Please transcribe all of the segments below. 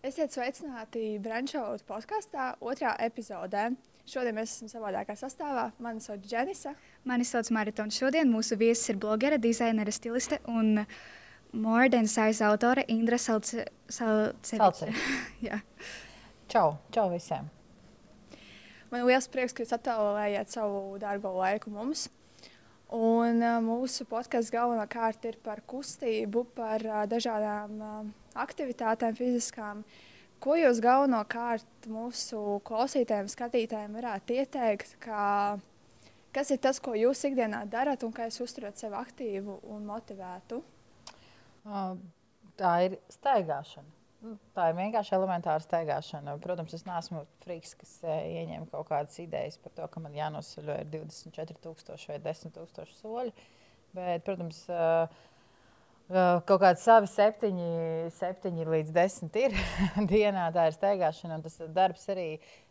Esiet sveicināti Brunčovas podkāstā, otrā epizodē. Šodien mēs esam savādākā sastāvā. Mani sauc Dženisa. Mani sauc Marita, šodien mūsu viesis ir blogere, dizainere, stiliste un More Than Size autore Indra Salce. Salce. Jā. Čau, čau visiem! Man ir liels prieks, ka jūs atvēlējāt savu dārgo laiku mums. Un, uh, mūsu podkāsts galvenokārt ir par kustību, par uh, dažādām uh, aktivitātēm, fiziskām. Ko jūs galvenokārt mūsu klausītājiem, skatītājiem varētu ieteikt, kā, kas ir tas, ko jūs ikdienā darat un kā jūs uzturat sevi aktīvu un motivētu? Uh, tā ir staigāšana. Nu, tā ir vienkārši elementāra staigāšana. Protams, es neesmu friks, kas ieņem kaut kādas idejas par to, ka man jānosoļo 24,000 vai 10,000 soļi. Bet, protams, e, kaut kādi savi septiņi, septiņi līdz desmit ir dienā. Tā ir staigāšana, un tas darbs arī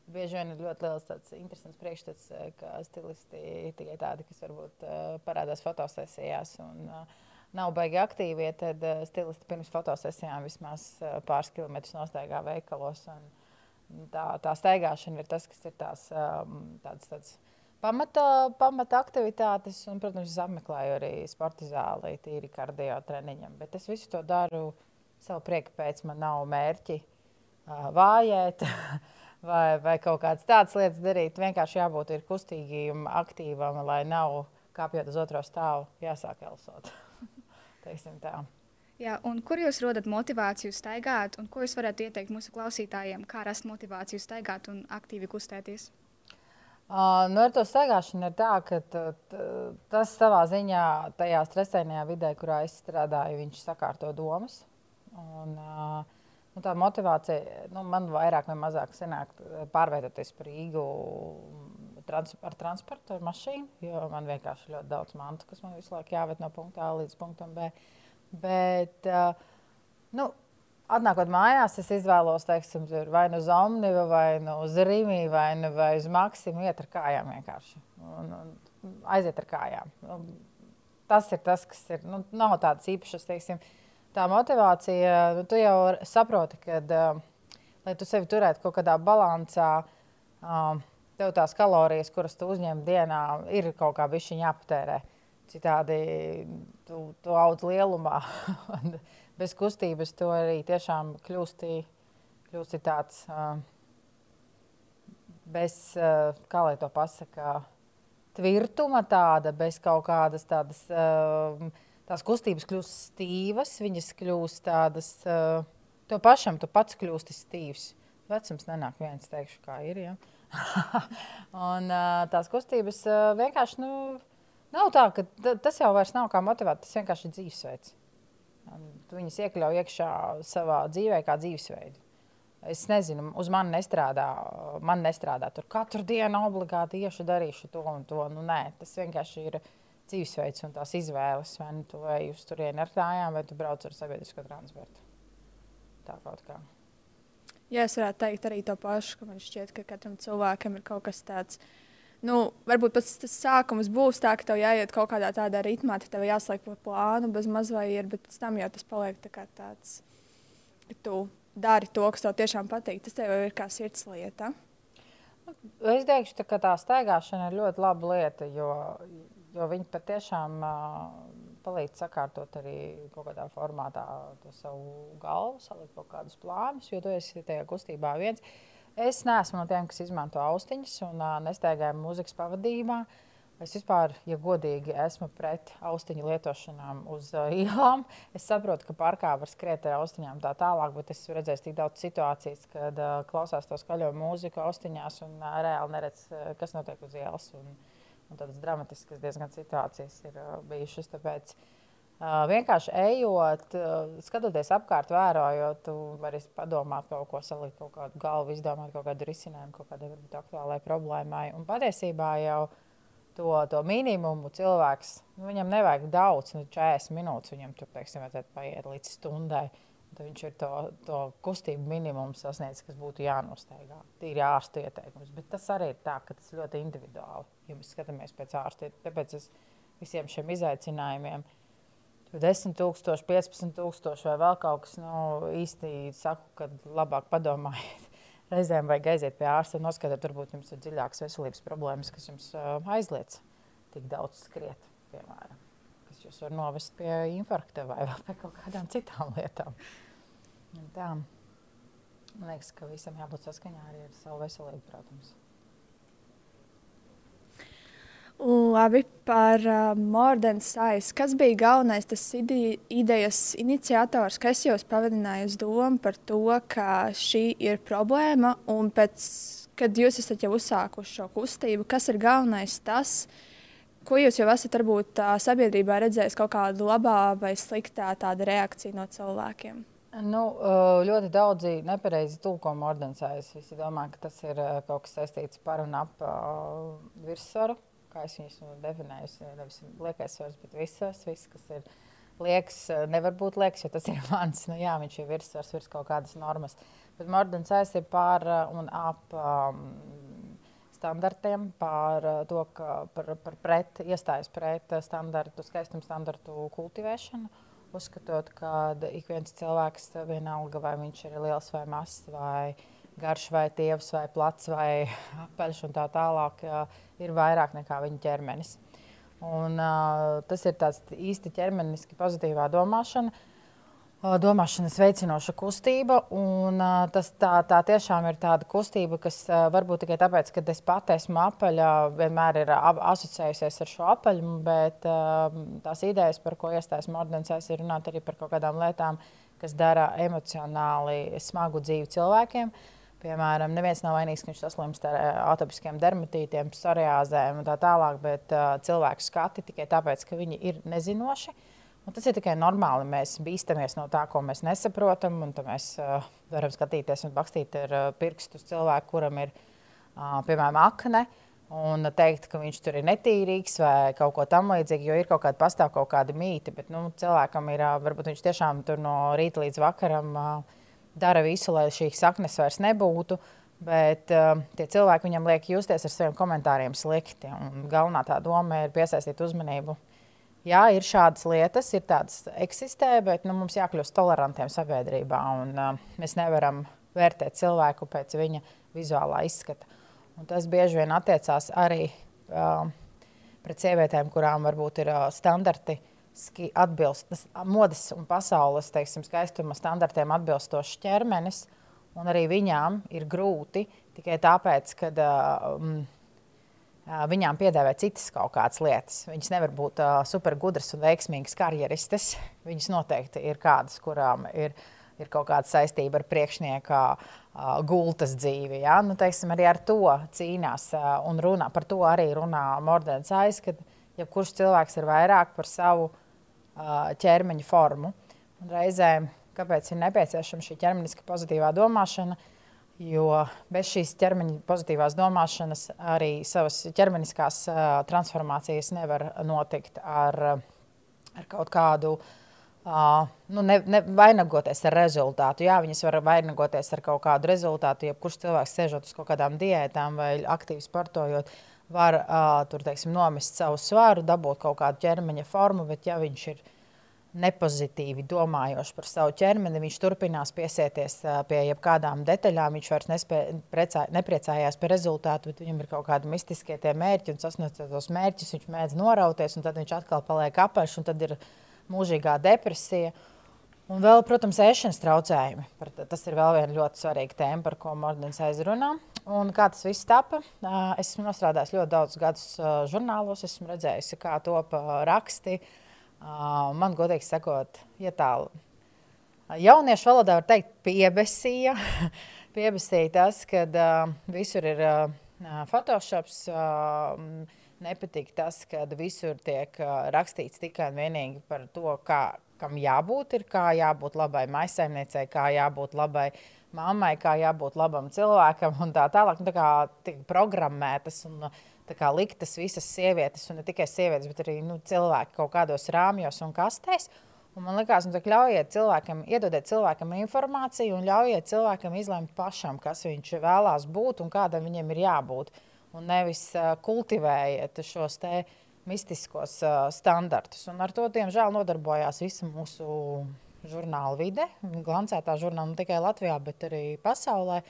bieži vien ir ļoti liels, tāds interesants priekšstats, ka stilisti ir tikai tādi, kas varbūt parādās fotosesijās. Un, uh, nav baigi aktīvi, tad uh, stilisti pirms fotosesijām vismaz pāris kilometrus nostaigā veikalos. Tā, tā staigāšana ir tas, kas ir tās tādas, tādas pamata, pamata aktivitātes. Un, protams, es apmeklēju arī sporta zāli, tīri kardio treniņam. Bet es visu to daru savu prieku pēc. Man nav mērķi uh, vājēt. Vai, vai kaut kādas tādas lietas darīt. Vienkārši jābūt kustīgam, aktīvam, lai nav kāpjot uz otro stāvu, jāsāk elsot. Jā, kur jūs rodat motivāciju staigāt, un ko jūs varētu ieteikt mūsu klausītājiem, kā rast motivāciju staigāt un aktīvi kustēties? Uh, nu ar to staigāšanu ir tā, ka tas savā ziņā, tajā stresainajā vidē, kurā es strādāju, viņš sakārto domas. Un, uh, nu, tā motivācija nu, man vairāk vai mazāk sanāk pārveidoties par Rīgu trans ar transportu, ar mašīnu, jo man vienkārši ļoti daudz mantu, kas man visu laiku jāved no punkta A līdz punktam B. Bet, uh, nu, Atnākot mājās, es izvēlos, teiksim, vai nu uz Omnivu, vai nu uz Rīgā, vai, nu, vai uz Maksimu, iet ar kājām vienkārši. Un, un aiziet ar kājām. Nu, tas ir tas, kas ir. Nu, nav tādas īpašas, teiksim, tā motivācija. Nu, tu jau saproti, ka, uh, lai tu sevi turētu kaut kādā balansā, uh, tev tās kalorijas, kuras tu uzņem dienā, ir kaut kā bišķiņa jāpatērē. Citādi tu, tu audz lielumā. Bez kustības tu arī tiešām kļūsti, kļūsti tāds, bez, kā lai to pasaka, tvirtuma tāda, bez kaut kādas tādas, tās kustības kļūst stīvas, viņas kļūst tādas, to pašam tu pats kļūsti stīvs. Vecums nenāk viens, teikšu, kā ir, ja? un tās kustības vienkārši nu, nav tā, ka tas jau vairs nav kā motivācija, tas vienkārši ir dzīvesveids. Tu viņus iekļauj iekšā savā dzīvē kā dzīvesveidu. Es nezinu, uz mani nestrādā. Man nestrādā tur katru dienu obligāti iešu, darīšu to un to. Nu, nē, tas vienkārši ir dzīvesveids un tās izvēles. Vai nu tu ej uz turieni ar kājām, vai tu brauc ar sabiedrisko transportu. Tā kaut kā. Jā, es varētu teikt arī to pašu, ka man šķiet, ka katram cilvēkam ir kaut kas tāds. Nu, varbūt pats tas sākums būs tā, ka tev jāiet kaut kādā tādā ritmā, tad tev jāsliek pa plānu, bez mazvairs, bet pēc tam jau tas paliek tā tāds, ka tu dari to, kas tev tiešām patīk. Tas tev ir kā sirds lieta. Es teikšu, ka tā staigāšana ir ļoti laba lieta, jo, jo viņi patiešām palīdz sakārtot arī kaut kādā formātā to savu galvu, salikt kaut kādus plānus, jo tu esi tajā kustībā viens. Es neesmu no tiem, kas izmanto austiņas un uh, nestaigāju mūzikas pavadījumā. Es vispār, ja godīgi, esmu pret austiņu lietošanām uz uh, ielām. Es saprotu, ka parkā var skriet ar austiņām tā tālāk, bet es esmu redzējis tik daudz situācijas, kad uh, klausās to skaļo mūziku austiņās un uh, reāli neredz, uh, kas notiek uz ielas. Un, un tādas dramatiskas diezgan situācijas ir uh, bijušas. Tāpēc uh, vienkārši ejot, uh, skatoties apkārt, vērojot, vari padomāt kaut ko, salikt kaut kādu galvu, izdomāt kaut kādu risinājumu, kaut kādai varbūt aktuālai problēmai. Un patiesībā jau to, to minimumu cilvēks, nu, viņam nevajag daudz, nu, 40 minūtes, viņam tur, teiksim, paiet līdz stundai. Tad viņš ir to, to kustību minimumu sasniedzis, kas būtu jānosteigā. Tīri ārstu ieteikums. Bet tas arī ir tā, ka tas ļoti individuāli, ja mēs skatāmies pēc ārsta. Tāpēc es visiem šiem izaicinājumiem 10 tūkstoši, 15 tūkstoši vai vēl kaut kas, nu, īsti saku, ka labāk padomājiet. Reizēm vajag aiziet pie ārsta un noskatīt, varbūt jums ir dziļākas veselības problēmas, kas jums aizliedz tik daudz skriet, piemēram. Kas jūs var novest pie infarkta vai pie kaut kādām citām lietām. Un tā. Man liekas, ka visam jābūt saskaņā arī ar savu veselību, protams. Labi, par uh, Modern Size. Kas bija galvenais tas ide idejas iniciators, kas jūs pavadināja uz domu par to, ka šī ir problēma un pēc, kad jūs esat jau uzsākuši šo kustību, kas ir galvenais tas, ko jūs jau esat varbūt uh, sabiedrībā redzējis kaut kādu labā vai sliktā tāda reakcija no cilvēkiem? Nu, ļoti daudzi nepareizi tulko modernisējas. Visi domā, ka tas ir kaut kas saistīts par un ap uh, virsvaru kā es viņus nu, definēju, nevis liekais svars, bet visas, viss, kas ir liekas, nevar būt liekas, jo tas ir mans. Nu, jā, viņš ir virsvars, virs kaut kādas normas. Bet Mordens ir pār un ap um, standartiem, par to, ka par, par pret, iestājas pret standartu, skaistumu standartu kultivēšanu. Uzskatot, ka ik viens cilvēks, vienalga vai viņš ir liels vai mazs, vai garš vai tievs vai plats vai apaļš un tā tālāk. Ir vairāk nekā viņa ķermenis. Un, tas ir tāds īsti ķermeniski pozitīvā domāšana, domāšanas veicinoša kustība. Un, tas tā, tā tiešām ir tāda kustība, kas varbūt tikai tāpēc, ka es pati esmu apaļā, vienmēr ir asociējusies ar šo apaļumu, bet tās idejas, par ko iestājas modernisēs, ir runāt arī par kaut kādām lietām, kas dara emocionāli smagu dzīvi cilvēkiem. Uh, Piemēram, neviens nav vainīgs, ka viņš saslimst ar eh, atopiskiem dermatītiem, psoriāzēm un tā tālāk, bet uh, cilvēku skati tikai tāpēc, ka viņi ir nezinoši. Un tas ir tikai normāli. Mēs bīstamies no tā, ko mēs nesaprotam. Tad mēs uh, varam skatīties un bakstīt ar uh, pirkstu uz cilvēku, kuram ir uh, piemēram akne. Un teikt, ka viņš tur ir netīrīgs vai kaut ko tamlīdzīgu, jo ir kaut kāda pastāv kaut kāda mīte. Bet nu, cilvēkam ir, varbūt viņš tiešām tur no rīta līdz vakaram. Uh, dara visu, lai šīs saknes vairs nebūtu. Bet uh, tie cilvēki viņam liek justies ar saviem komentāriem slikti. Un galvenā tā doma ir piesaistīt uzmanību. Jā, ir šādas lietas, ir tādas eksistē, bet nu, mums jākļūst tolerantiem sabiedrībā. Un, uh, mēs nevaram vērtēt cilvēku pēc viņa vizuālā izskata. Un tas bieži vien attiecās arī uh, pret sievietēm, kurām varbūt ir uh, standarti atbilst modes un pasaules teiksim, skaistuma standartiem atbilstošs ķermenis, un arī viņām ir grūti tikai tāpēc, ka um, viņām piedāvā citas kaut kādas lietas. Viņas nevar būt uh, supergudras un veiksmīgas karjeristes. Viņas noteikti ir kādas, kurām ir, ir kaut kāda saistība ar priekšnieka uh, gultas dzīvi. Ja? Nu, teiksim, arī ar to cīnās uh, un runā. Par to arī runā Mordens Aiz, kad jebkurš cilvēks ir vairāk par savu ķermeņa formu. Un reizēm, kāpēc ir nepieciešama šī ķermeniska pozitīvā domāšana? Jo bez šīs ķermeņa pozitīvās domāšanas arī savas ķermeniskās uh, transformācijas nevar notikt ar, ar kaut kādu uh, nu, ne, ne, vainagoties ar rezultātu. Jā, viņas var vainagoties ar kaut kādu rezultātu. Jebkurš cilvēks sēžot uz kaut kādām diētām vai aktīvi sportojot, var uh, tur, teiksim, nomest savu svaru, dabūt kaut kādu ķermeņa formu, bet ja viņš ir nepozitīvi domājošs par savu ķermeni, viņš turpinās piesieties uh, pie jebkādām detaļām, viņš vairs nespē, precā, nepriecājās par rezultātu, bet viņam ir kaut kādi mistiskie tie mērķi, un sasniedzot tos mērķus, viņš mēdz norauties, un tad viņš atkal paliek apaļš, un tad ir mūžīgā depresija. Un vēl, protams, ēšanas traucējumi. Tas ir vēl viena ļoti svarīga tēma, par ko Mordens aizrunā. Un kā tas viss tapa? Esmu strādājis ļoti daudz gadus žurnālos, esmu redzējis, kā top raksti. Man, godīgi sakot, ja tālu. Jauniešu valodā var teikt, piebesīja. piebesīja tas, ka visur ir Photoshops. Nepatīk tas, ka visur tiek rakstīts tikai un vienīgi par to, kā, kam jābūt, ir, kā jābūt labai maisaimniecei, kā jābūt labai mammai, kā jābūt labam cilvēkam un tā tālāk. Nu, tā kā tiek programmētas un kā, liktas visas sievietes, un ne tikai sievietes, bet arī nu, cilvēki kaut kādos rāmjos un kastēs. Un man liekas, nu, ļaujiet cilvēkam, iedodiet cilvēkam informāciju un ļaujiet cilvēkam izlemt pašam, kas viņš vēlās būt un kādam viņam ir jābūt. Un nevis uh, kultivējiet šos te mistiskos uh, standartus. Un ar to, diemžēl, nodarbojās visa mūsu žurnāla vide, glancētā žurnāla ne tikai Latvijā, bet arī pasaulē.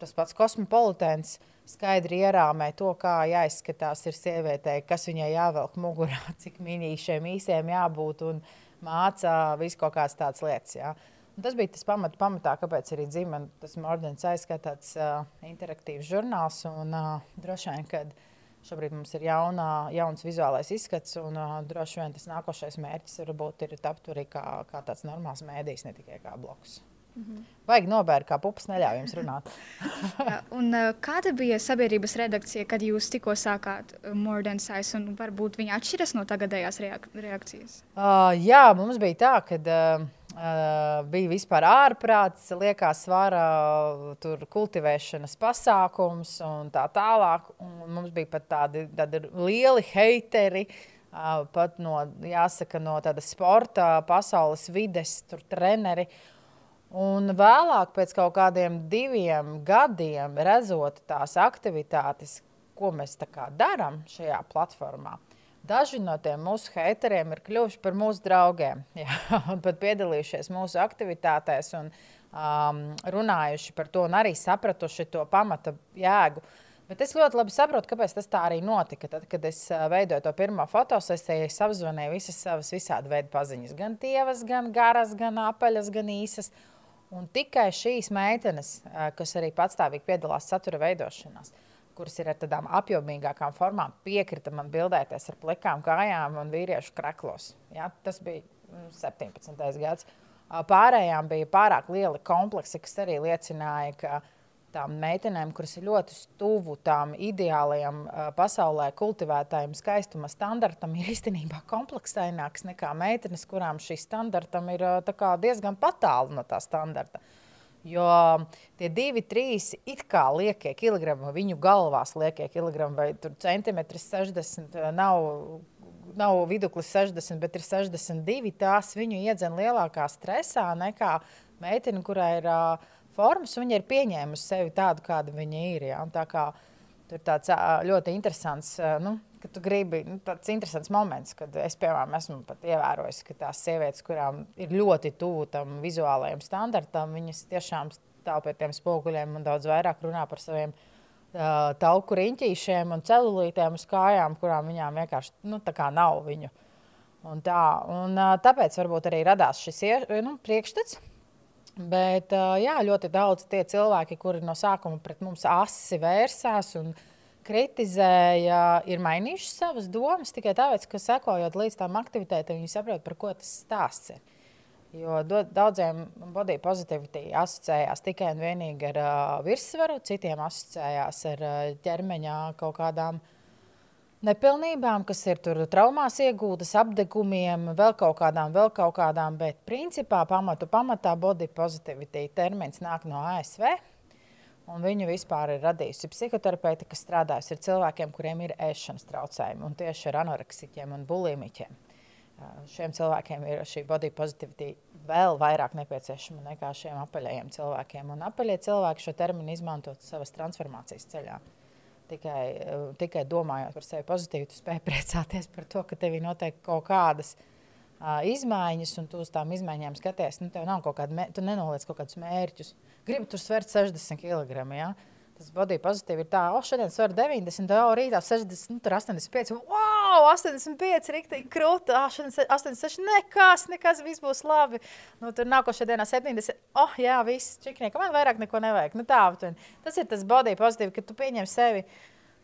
Tas pats kosmopolitēns skaidri ierāmē to, kā jāizskatās ir sievietei, kas viņai jāvelk mugurā, cik minīšiem īsiem jābūt un mācā visu kaut kādas tādas lietas. Jā. Un tas bija tas pamat, pamatā, kāpēc arī dzimta tas Mordens aizskatāts uh, interaktīvs žurnāls. Un, uh, droši vien, kad uh, Šobrīd mums ir jaunā, jauns vizuālais izskats, un uh, droši vien tas nākošais mērķis varbūt ir tapt arī kā, kā tāds normāls mēdījis, ne tikai kā bloks. Mm -hmm. Vajag nobērt, kā pupas neļauj jums runāt. un, uh, kāda bija sabiedrības redakcija, kad jūs tikko sākāt More Than Size, un varbūt viņa atšķiras no tagadējās reak reakcijas? Uh, jā, mums bija tā, ka. Uh, Uh, bija vispār ārprāts, liekas, svara tur kultivēšanas pasākums un tā tālāk. Un mums bija pat tādi, tādi lieli heiteri, uh, pat no, jāsaka, no tāda sporta, pasaules vides, tur treneri. Un vēlāk, pēc kaut kādiem diviem gadiem, redzot tās aktivitātes, ko mēs darām šajā platformā, Daži no tiem mūsu haiteriem ir kļuvuši par mūsu draugiem, jā, un pat piedalījušies mūsu aktivitātēs, un um, runājuši par to, un arī sapratuši to pamata jēgu. Bet es ļoti labi saprotu, kāpēc tas tā arī notika. Tad, kad es uh, veidoju to pirmo fotosesiju, es apzvanīju visas savas visādi veidu paziņas. Gan tievas, gan garas, gan apaļas, gan īsas. Un tikai šīs meitenes, uh, kas arī patstāvīgi piedalās satura veidošanās, uh, kuras ir ar tādām apjomīgākām formām, piekrita man bildēties ar plikām kājām un vīriešu kreklos. Ja? Tas bija 17. Mm, gads. Pārējām bija pārāk lieli kompleksi, kas arī liecināja, ka tām meitenēm, kuras ir ļoti tuvu tām ideālajām pasaulē kultivētājiem skaistuma standartam, ir īstenībā kompleksaināks nekā meitenes, kurām šī standartam ir diezgan tālu no tā standarta. Jo tie divi, trīs it kā liekie kilogrami, viņu galvās liekie kilogrami vai centimetri 60 eh, nav. Nav viduklis 60, bet ir 62. Tās viņu iedzen lielākā stresā nekā meitene, kurai ir uh, formas. Viņa ir pieņēmusi sevi tādu, kāda viņa ir. Ja? Tā kā, tur tāds uh, ļoti interesants uh, nu, ka tu gribi, nu, tāds interesants moments, kad es, piemēram, esmu pat ievērojis, ka tās sievietes, kurām ir ļoti tuvu tam vizuālajam standartam, viņas tiešām stāv pie tiem spoguļiem un daudz vairāk runā par saviem uh, tauku riņķīšiem un celulītēm uz kājām, kurām viņām vienkārši nu, nav viņu. Un tā, un, uh, tāpēc varbūt arī radās šis nu, priekšstats. Bet uh, jā, ļoti daudz tie cilvēki, kuri no sākuma pret mums asi vērsās un uh, kritizēja, ir mainījuši savas domas tikai tāpēc, ka sekojot līdz tām aktivitātēm, viņi saprot, par ko tas stāsts ir. Jo daudziem body positivity asociējās tikai un vienīgi ar uh, virsvaru, citiem asociējās ar uh, ķermeņa kaut kādām nepilnībām, kas ir tur traumās iegūtas, apdegumiem, vēl kaut kādām, vēl kaut kādām. Bet principā pamatu pamatā body positivity termins nāk no ASV. Un viņu vispār ir radījusi psihoterapeite, kas strādājusi ar cilvēkiem, kuriem ir ēšanas traucējumi, un tieši ar anoreksiķiem un bulimiķiem. Šiem cilvēkiem ir šī body positivity vēl vairāk nepieciešama nekā šiem apaļajiem cilvēkiem. Un apaļie cilvēki šo terminu izmanto savas transformācijas ceļā. Tikai, tikai domājot par sevi pozitīvi, tu spēj priecāties par to, ka tev ir noteikti kaut kādas uh, izmaiņas, un tu uz tām izmaiņām skaties. Nu, tev nav kaut kāda, tu nenoliec kaut kādus mērķus. Uh, gribu tur svert 60 kg. Ja? Tas body pozitīvi ir tā, oh, šodien svaru 90, oh, rītā 60, nu, tur 85. Wow, 85, rīktīgi krūti, oh, šodien 86, nekas, nekas, viss būs labi. Nu, tur nākošajā dienā 70, oh, jā, viss, čiknieki, man vairāk neko nevajag. Nu, tā, tas ir tas body pozitīvi, ka tu pieņem sevi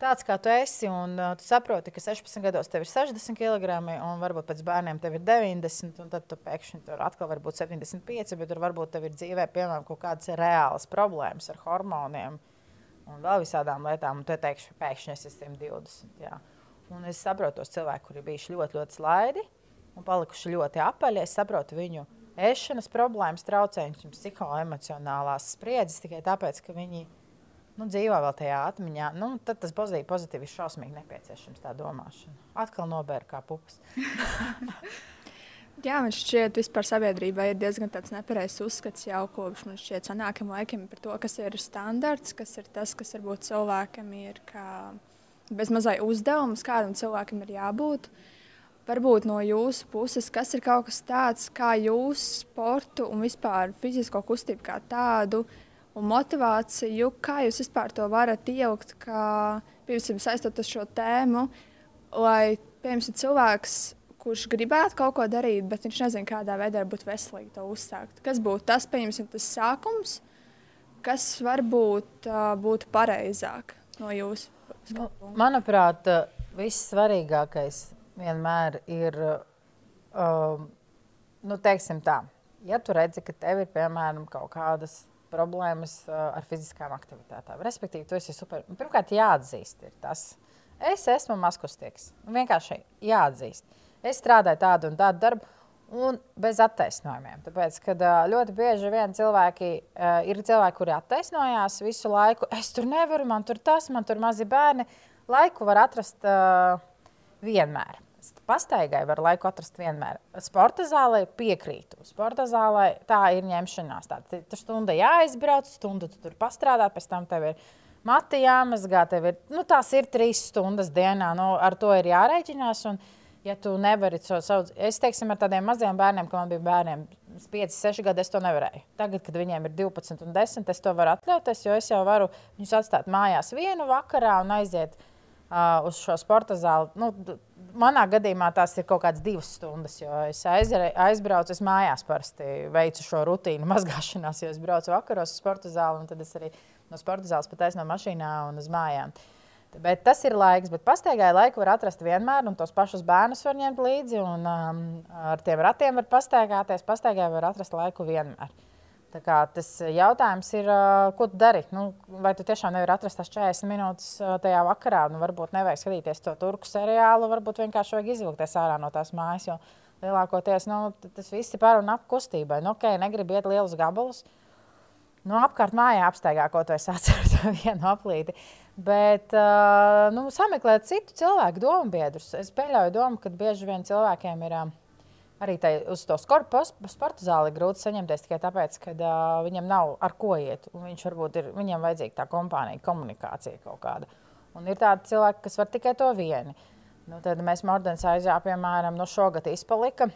tāds, kā tu esi, un uh, tu saproti, ka 16 gados tev ir 60 kg, un varbūt pēc bērniem tev ir 90, un tad tu pēkšņi tur atkal var būt 75, bet tur varbūt tev ir dzīvē, piemēram, kaut kādas reālas problēmas ar hormoniem un vēl visādām lietām, un tu teikšu, pēkšņi es esmu 120. Jā. Un es saprotu tos cilvēkus, kuri bijuši ļoti, ļoti slaidi un palikuši ļoti apaļi. Es saprotu viņu ēšanas problēmas, traucējumus, psihoemocionālās spriedzes tikai tāpēc, ka viņi ir nu, dzīvo vēl tajā atmiņā, nu, tad tas pozitīvi, pozitīvi ir šausmīgi nepieciešams tā domāšana. Atkal nobēra kā pupas. Jā, man šķiet, vispār sabiedrībā ir diezgan nepareizs uzskats jau kopš man šķiet senākiem laikiem par to, kas ir standarts, kas ir tas, kas varbūt cilvēkam ir kā bezmazai uzdevums, kādam cilvēkam ir jābūt. Varbūt no jūsu puses, kas ir kaut kas tāds, kā jūs sportu un vispār fizisko kustību kā tādu un motivāciju, kā jūs vispār to varat ielikt, kā, piemēram, saistot ar šo tēmu, lai, piemēram, cilvēks, kurš gribētu kaut ko darīt, bet viņš nezina, kādā veidā būtu veselīgi to uzsākt. Kas būtu tas, pieņemsim, tas sākums, kas varbūt būtu pareizāk no jūsu Nu, manuprāt, vissvarīgākais vienmēr ir, um, nu, teiksim tā, ja tu redzi, ka tev ir piemēram kaut kādas problēmas uh, ar fiziskām aktivitātēm, respektīvi, tu esi super. Pirmkārt, jāatzīst, ir tas. Es esmu maskustīgs. Vienkārši jāatzīst. Es strādāju tādu un tādu darbu un bez attaisnojumiem. Tāpēc, kad ļoti bieži vien cilvēki ir cilvēki, kuri attaisnojās visu laiku, es tur nevaru, man tur tas, man tur mazi bērni. Laiku var atrast vienmēr. Pastaigai var laiku atrast vienmēr. Sporta zālē piekrītu. Sporta zālē tā ir ņemšanās. Tā ir stunda jāizbrauc, stundu tu tur pastrādā, pēc tam tev ir mati jāmazgā. Ir, nu, tās ir trīs stundas dienā. Nu, ar to ir jārēķinās. Un, ja tu nevari to saukt, es teiksim, ar tādiem maziem bērniem, kad man bija bērniem 5, 6 gadi, es to nevarēju. Tagad, kad viņiem ir 12 un 10, es to varu atļauties, jo es jau varu viņus atstāt mājās vienu vakarā un aiziet uh, uz šo sporta zāli. Nu, manā gadījumā tās ir kaut kādas divas stundas, jo es aizbraucu, es mājās parasti veicu šo rutīnu mazgāšanās, jo es braucu vakaros uz sporta zāli un tad es arī no sporta zāles pat aizno mašīnā un uz mājām. Bet tas ir laiks, bet pastaigai laiku var atrast vienmēr, un tos pašus bērnus var ņemt līdzi. Un, um, ar tiem ratiem var pastaigāties, pastaigai var atrast laiku vienmēr. Tā kā, tas jautājums ir, uh, ko tu dari? Nu, vai tu tiešām nevari atrast tās 40 minūtes uh, tajā vakarā? Nu, varbūt nevajag skatīties to turku seriālu, varbūt vienkārši vajag izvilkties ārā no tās mājas. Jo lielākoties nu, tas viss ir par un ap kustībai. Nu, okay, negribu iet lielus gabalus. Nu, apkārt mājā apstaigā kaut vai sācis ar vienu aplīti. Bet nu, sameklēt citu cilvēku domu biedrus. Es pieļauju domu, ka bieži vien cilvēkiem ir uh, arī tai, uz to sporta zāli grūti saņemties tikai tāpēc, ka uh, viņam nav ar ko iet. Viņš varbūt ir, viņam vajadzīga tā kompānija, komunikācija kaut kāda. Un ir tādi cilvēki, kas var tikai to vieni. Nu, tad mēs Mordens aizjā, piemēram, no šogad izpalika,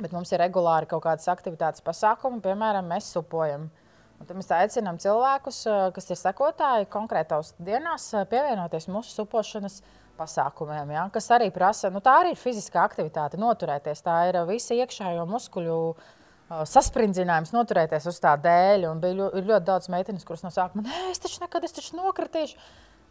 bet mums ir regulāri kaut kādas aktivitātes pasākumi, piemēram, mēs supojam. Uh, Un tad mēs aicinām cilvēkus, kas ir sekotāji konkrētās dienās, pievienoties mūsu supošanas pasākumiem, ja, kas arī prasa, nu, tā arī ir fiziskā aktivitāte, noturēties. Tā ir visa iekšējo muskuļu saspringzinājums, noturēties uz tā dēļ. Un bija ļoti, ļoti daudz meitenes, kuras no sākuma, nē, es taču nekad, es taču nokritīšu.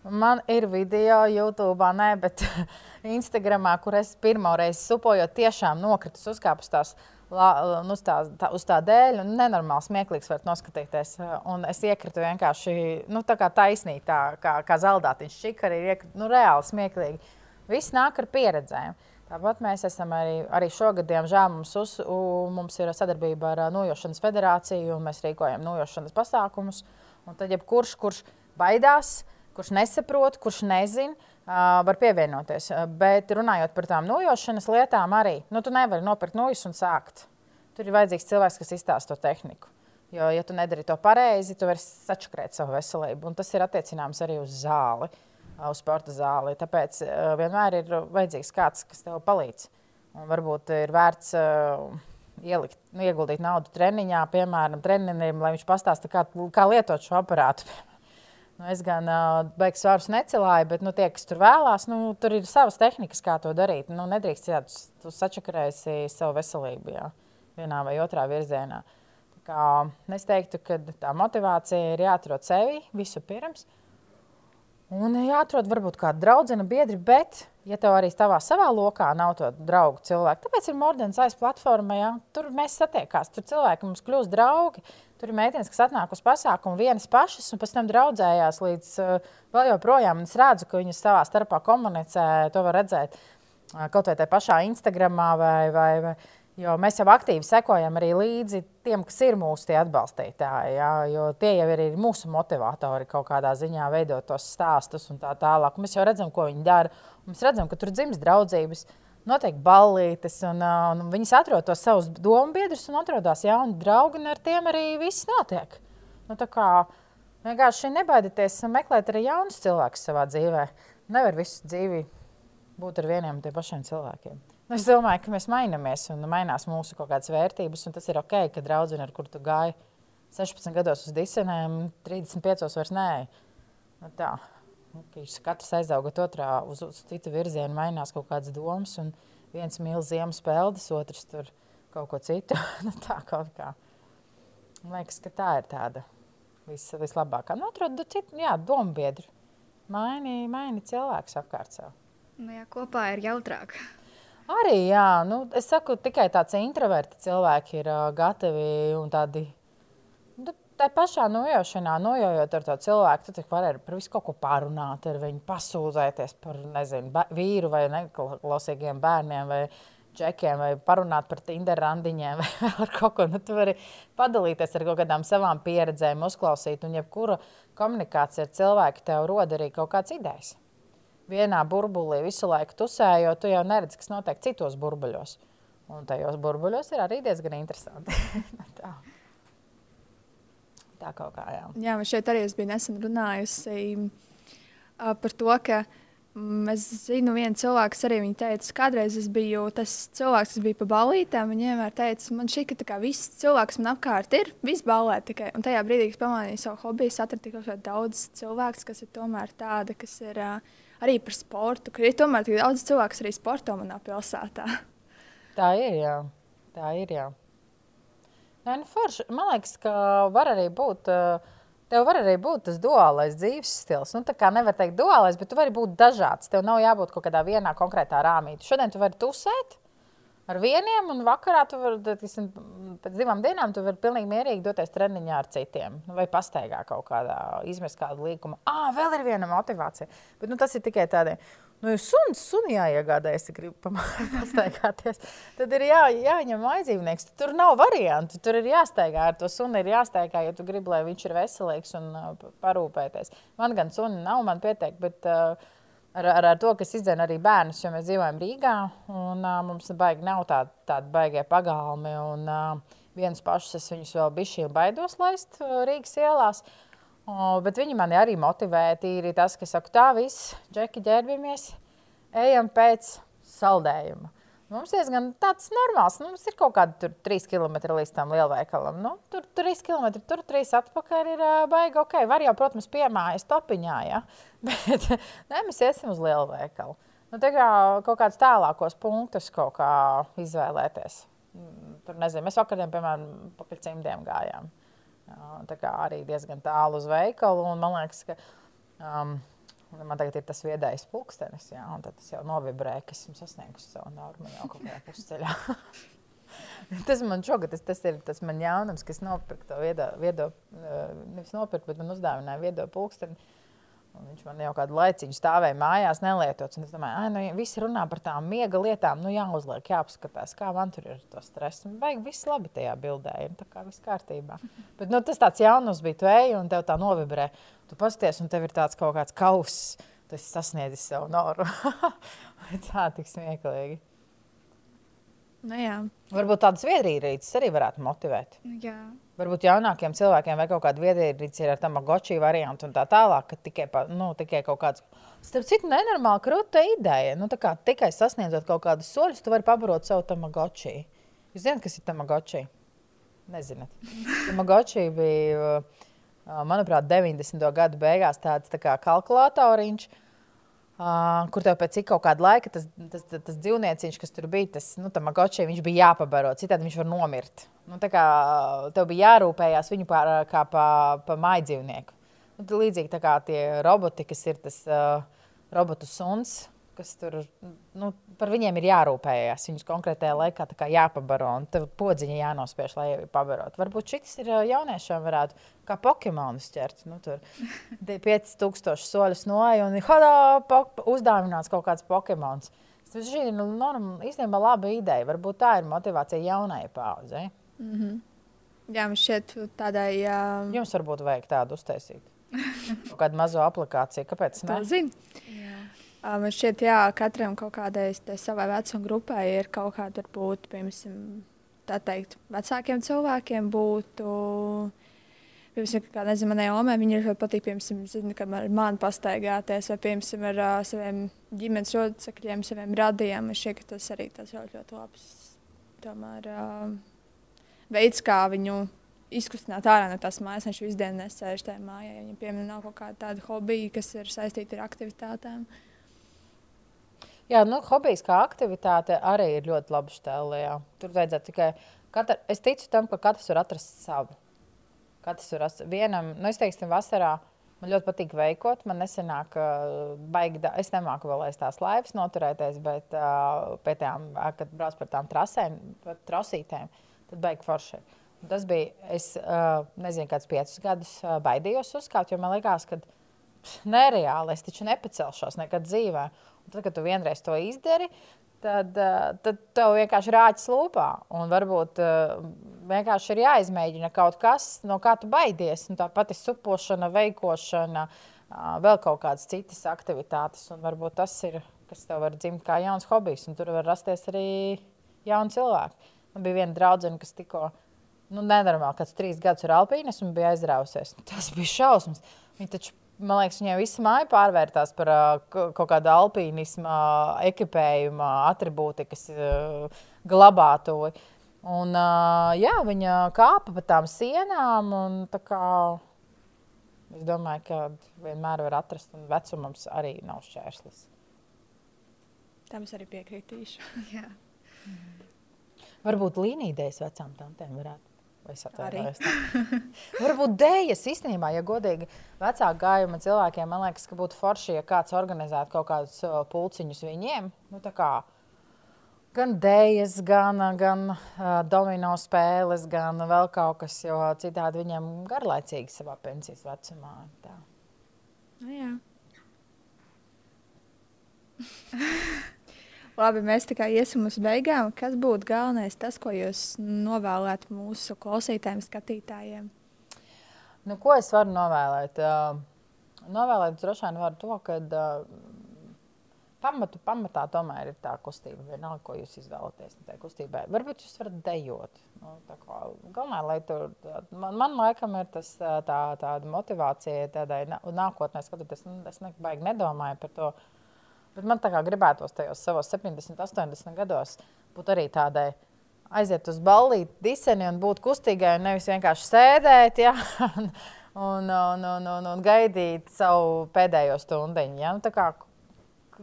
Man ir video, YouTube, ne, bet Instagram, kur es pirmo reizi supojot, tiešām nokritus, uzkāpus tās la, nu, tā, tā, uz tā dēļ, un nenormāli smieklīgs var noskatīties. Un es iekritu vienkārši nu, tā kā taisnīgi, tā kā, kā zeldātiņš čikari, ir iekrit, nu, reāli smieklīgi. Viss nāk ar pieredzēm. Tāpat mēs esam arī, arī šogad, diemžēl, mums, uz, mums ir sadarbība ar Nojošanas federāciju, un mēs rīkojam nojošanas pasākumus. Un tad jebkurš, kurš baidās, kurš nesaprot, kurš nezina, var pievienoties. Bet runājot par tām nojošanas lietām, arī nu, tu nevari nopirkt nojas un sākt. Tur ir vajadzīgs cilvēks, kas izstāsta to tehniku. Jo, ja tu nedari to pareizi, tu vari sačakrēt savu veselību. Un tas ir attiecināms arī uz zāli, uz sporta zāli. Tāpēc vienmēr ir vajadzīgs kāds, kas tev palīdz. Un varbūt ir vērts uh, ielikt, nu, ieguldīt naudu treniņā, piemēram, trenerim, lai viņš pastāsta, kā, kā lietot šo aparātu. Nu, es gan uh, beigas svārus necelāju, bet nu, tie, kas tur vēlās, nu, tur ir savas tehnikas, kā to darīt. Nu, nedrīkst jādus, tu sačakarēsi savu veselību jā, vienā vai otrā virzienā. Tā kā, es teiktu, ka tā motivācija ir jāatrod sevi visu pirms. Un jāatrod varbūt kāda draudzene, biedri, bet, ja tev arī tavā savā lokā nav to draugu cilvēku, tāpēc ir Mordens aiz platforma, ja? tur mēs satiekās, tur cilvēki mums kļūst draugi. Tur ir meitenes, kas atnāk uz pasākumu vienas pašas, un pēc tam draudzējās līdz uh, vēl joprojām. Es redzu, ka viņas savā starpā komunicē, to var redzēt uh, kaut vai tajā pašā Instagramā vai, vai, vai Jo mēs jau aktīvi sekojam arī līdzi tiem, kas ir mūsu atbalstītāji. Jā, jo tie jau ir mūsu motivatori kaut kādā ziņā veidot tos stāstus un tā tālāk. Mēs jau redzam, ko viņi dara. Mēs redzam, ka tur dzimst draudzības, notiek ballītes, un, un viņas atrod tos savus domu biedrus un atrodas jauni draugi, un ar tiem arī viss notiek. Nu, Vienkārši nebaidieties meklēt arī jaunus cilvēkus savā dzīvē. nevar visu dzīvi būt ar vieniem un tiem pašiem cilvēkiem. Nu, es domāju, ka mēs mainamies un mainās mūsu kaut kādas vērtības, tas ir ok, ka draudzene, ar kur tu gāji 16 gados uz disenēm, 35 vairs nē. Nu, tā. Nu, katrs aizaugot otrā uz, uz citu virzienu, mainās kaut kādas domas, viens mīl ziemas peldes, otrs tur kaut ko citu. nu, tā kaut kā. Man liekas, ka tā ir tāda vis, vislabākā. Nu, atrod citu, jā, domu biedru. Maini, maini cilvēks apkārt sev. Nu, jā, kopā ir jautrāk. Arī, jā, nu, es saku, tikai tāds introverti cilvēki ir uh, gatavi un tādi. Nu, Tā pašā nojaušanā, nojaušot ar to cilvēku, tu vari par visu kaut ko pārunāt, ar viņu pasūdzēties par nezinu, vīru vai neklausīgiem bērniem. Vai, džekiem, vai parunāt par Tinder randiņiem, vai ar kaut ko. Nu, tu vari padalīties ar kaut kādām savām pieredzēm, uzklausīt. Un jebkura komunikācija ar cilvēku tev rod arī kaut kādas idejas. Vienā burbulī visu laiku tusējot, tu jau neredzi, kas notiek citos burbuļos. Un tajos burbuļos ir arī diezgan interesanti. tā. tā kaut kā, jā. Jā, šeit arī es biju nesen runājusi par to, ka Mm, es zinu, viena cilvēka arī teica, ka kādreiz es biju tas cilvēks, kas bija pa balītēm. Viņa vienmēr teica, man šī ka kā, viss cilvēks man apkārt ir, viss balē tikai. Un tajā brīdī, kad pamanīju savu hobiju, es atradu tikai daudz cilvēku, kas ir tomēr tādi, kas ir uh, arī par sportu. Ka ir tomēr tik daudz cilvēku, kas arī sporto manā pilsētā. Tā ir, jā. Tā ir, jā. Nē, nu forši. Man liekas, ka var arī būt. Uh, Tev var arī būt tas duālais dzīves stils. Nu, tā kā nevar teikt duālais, bet tu vari būt dažāds. Tev nav jābūt kaut kādā vienā konkrētā rāmī. Šodien tu vari tusēt ar vieniem, un vakarā tu vari, tiksim, pēc divām dienām, tu vari pilnīgi mierīgi doties treniņā ar citiem. Vai pastaigā kaut kādā, izmest kādu līkumu. Ah, vēl ir viena motivācija. Bet nu, tas ir tikai tādiem. Nu, ja suns, suni jāiegādājas, ja grib pastaigāties, tad ir jā, jāņem aizdzīvnieks. Tur nav variantu. Tur ir jāsteigā ar to sunu, ir jāsteigā, ja tu gribi, lai viņš ir veselīgs un uh, parūpēties. Man gan suni nav, man pietiek, bet uh, ar, ar, ar to, kas izdzēna arī bērnus, jo mēs dzīvojam Rīgā un uh, mums baigi nav tādi tād baigie pagalmi. Un, uh, viens pašs es viņus vēl bišķi baidos laist uh, Rīgas ielās. Uh, bet viņi mani arī motivēja. Tīri tas, ka saku, tā viss, džeki, ģērbjamies, ejam pēc saldējuma. Mums ir diezgan tāds normāls. Nu, mums ir kaut kāda 3 km līdz tam lielveikalam. Nu, tur 3 km, tur 3 atpakaļ ir uh, baigi. Ok, var jau, protams, piemājas topiņā, ja? bet ne, mēs iesim uz lielveikalu. Nu, tā kā kaut kādus tālākos punktus kaut kā izvēlēties. Mm, tur nezinu, mēs vakarā, piemēram, pa cimdiem gājām. Tā kā arī diezgan tālu uz veikalu. Man liekas, ka um, man tagad ir tas viedais pulkstenis, jā, un tas jau novibrē, ka esmu sasniegusi savu normu jau kaut kādā pusceļā. tas man šogad, tas, tas ir tas man jaunums, kas nopirka to viedo, viedo nevis nopirka, bet man uzdāvināja viedo pulksteni. Un viņš man jau kādu laiciņu stāvēja mājās, nelietots. Es domāju, ka nu, visi runā par tām miega lietām. Nu, jāuzliek, jāapskatās, kā man tur ir tas stress. Vajag viss labi tajā bildē, un tā kā viss kārtībā. Bet nu, tas tāds jaunums bija, tu ej un tev tā novibrē. Tu pasties, un tev ir tāds kaut kāds kauss. Tu esi sasniedzis savu noru. tā tik smieklīgi. Nu, jā. Varbūt tādas viedrītes arī varētu motivēt. Jā. Varbūt jaunākiem cilvēkiem vai kaut kāda viedrīte ir ar tamagoči variantu un tā tālāk, ka tikai, pa, nu, tikai kaut kāds. Starp citu, nenormāli krūta ideja. Nu, kā, tikai sasniedzot kaut kādus soļus, tu vari pabarot savu tamagoči. Jūs zināt, kas ir tamagoči? Nezināt. Tamagoči bija, manuprāt, 90. gadu beigās tāds tā kā kalkulatoriņš. Uh, kur tev pēc kaut kāda laika tas, tas, tas, tas dzīvnieciņš, kas tur bija, tas nu, magoči, viņš bija jāpabaro, citādi viņš var nomirt. Nu, kā, tev bija jārūpējas viņu par, kā par pa mājdzīvnieku. Nu, līdzīgi tā kā tie roboti, kas ir tas uh, robotu suns, kas tur nu, par viņiem ir jārūpējas. Viņus konkrētajā laikā jāpabaro un podziņa jānospiež, lai pabarotu. Varbūt šis ir jauniešiem varētu kā Pokemonus ķert. Nu, tur 5000 soļus noeja un hodā, uzdāvināts kaut kāds Pokemons. Tas ir nu, īstenībā laba ideja. Varbūt tā ir motivācija jaunai paudzei. Mm -hmm. Jā, man šķiet, tādai. Uh... Jums varbūt vajag tādu uztaisīt. Kādu mazu aplikāciju. Kāpēc? Tā zina. Man šķiet, ka katram kaut kādai savai vecuma grupai ir kaut kāda, varbūt, piemēram, tā teikt, vecākiem cilvēkiem būtu Piemēram, kā nezinu, manai omai viņa ļoti patīk, piemēram, zinu, ar mani pastaigāties, vai, piemēram, ar uh, saviem ģimenes locekļiem, saviem radiem. Man šķiet, ka tas arī tas ļoti, ļoti labs tomēr, uh, veids, kā viņu izkustināt ārā no tās mājas. Viņš visu dienu nesēž tajā mājā, ja viņam, piemēram, nav kaut kāda tāda hobija, kas ir saistīta ar aktivitātēm. Jā, nu, hobijs kā aktivitāte arī ir ļoti laba stēlē. Tur vajadzētu tikai. Katra, es ticu tam, ka katrs var atrast savu. Katrs var atrast vienam, nu, es teiktu, vasarā. Man ļoti patīk veikot. Man nesenāk, uh, baigi, da... es nemāku vēl aiz tās laivas noturēties, bet uh, pēc tam, kad brauc par tām trasēm, par trasītēm, tad baigi forši. Tas bija, es uh, nezinu, kāds piecus gadus uh, baidījos uzkāpt, jo man liekas, ka nereāli es taču nepacelšos nekad dzīvē. Un tad, kad tu vienreiz to izdari, tad, eh, tad tev vienkārši rāķis lūpā. Un varbūt uh, vienkārši ir jāizmēģina kaut kas, no kā tu baidies. Un tā pati supošana, veikošana, uh, vēl kaut kādas citas aktivitātes. Un varbūt tas ir, kas tev var dzimt kā jauns hobijs. Un tur var rasties arī jauni cilvēki. Man bija viena draudzene, kas tikko. Nu, nenormāli, kāds trīs gadus ar alpīnismu bija aizrausies. Tas bija šausmas. Viņa taču Man liekas, viņai visa māja pārvērtās par kaut kādu alpīnismu, ekipējuma, attribūtikas uh, glabātuvi. Un, jā, viņa kāpa pa tām sienām. Un, tā kā, es domāju, ka vienmēr var atrast, un vecumams arī nav šķērslis. Tam es arī piekritīšu. Varbūt līnijas vecām tantēm varētu Es atvainojos. Varbūt dēļas īstenībā, ja godīgi vecāku gājuma cilvēkiem, man liekas, ka būtu forši, ja kāds organizētu kaut kādus pulciņus viņiem. Nu, kā, gan dēļas, gan, gan uh, domino spēles, gan vēl kaut kas, jo citādi viņiem garlaicīgi savā pensijas vecumā. Tā. Nu, jā. Labi, mēs tikai iesim uz beigām. Kas būtu galvenais, tas, ko jūs novēlētu mūsu klausītājiem, skatītājiem? Nu, ko es varu novēlēt? Uh, novēlēt droši vien varu to, ka uh, pamatu, pamatā tomēr ir tā kustība. Vienalga, ko jūs izvēlaties no tā kustībai. Varbūt jūs varat dejot. Nu, kā, galvenā, lai tur, man, man laikam ir tas, tā, tāda motivācija tādai nākotnē skatoties. Nu, es ne, baigi nedomāju par to. Bet man tā kā gribētos tajos savos 70, 80 gados būt arī tādai aiziet uz ballīti, diseni un būt kustīgai, un nevis vienkārši sēdēt ja? un, un, un, un, un, un gaidīt savu pēdējo stundiņu. Ja? Nu, kā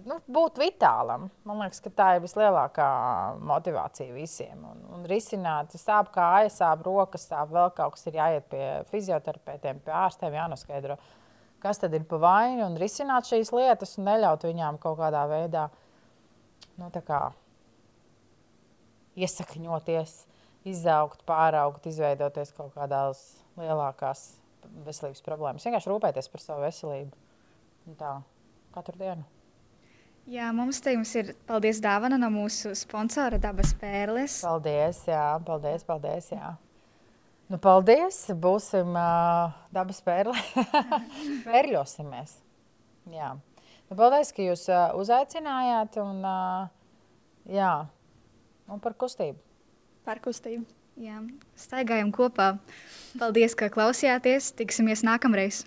nu, būt vitālam, man liekas, ka tā ir vislielākā motivācija visiem. Un, un risināt, sāp kājas, sāp rokas, sāp vēl kaut kas, ir jāiet pie fizioterapeitiem, pie ārstiem, jānoskaidro. Uh, kas tad ir pa vainu un risināt šīs lietas un neļaut viņām kaut kādā veidā nu, kā, iesakņoties, izaugt, pāraugt, izveidoties kaut kādās lielākās veselības problēmas. Vienkārši rūpēties par savu veselību. Tā katru dienu. Jā, mums te jums ir paldies dāvana no mūsu sponsora Dabas Pērles. Paldies, jā, paldies, paldies, jā. Nu, paldies! Būsim uh, dabas pērli. Pērļosimies. Jā. Nu, paldies, ka jūs uh, uzaicinājāt. Un, uh, jā, un par kustību. Par kustību. Jā, staigājam kopā. Paldies, ka klausījāties. Tiksimies nākamreiz!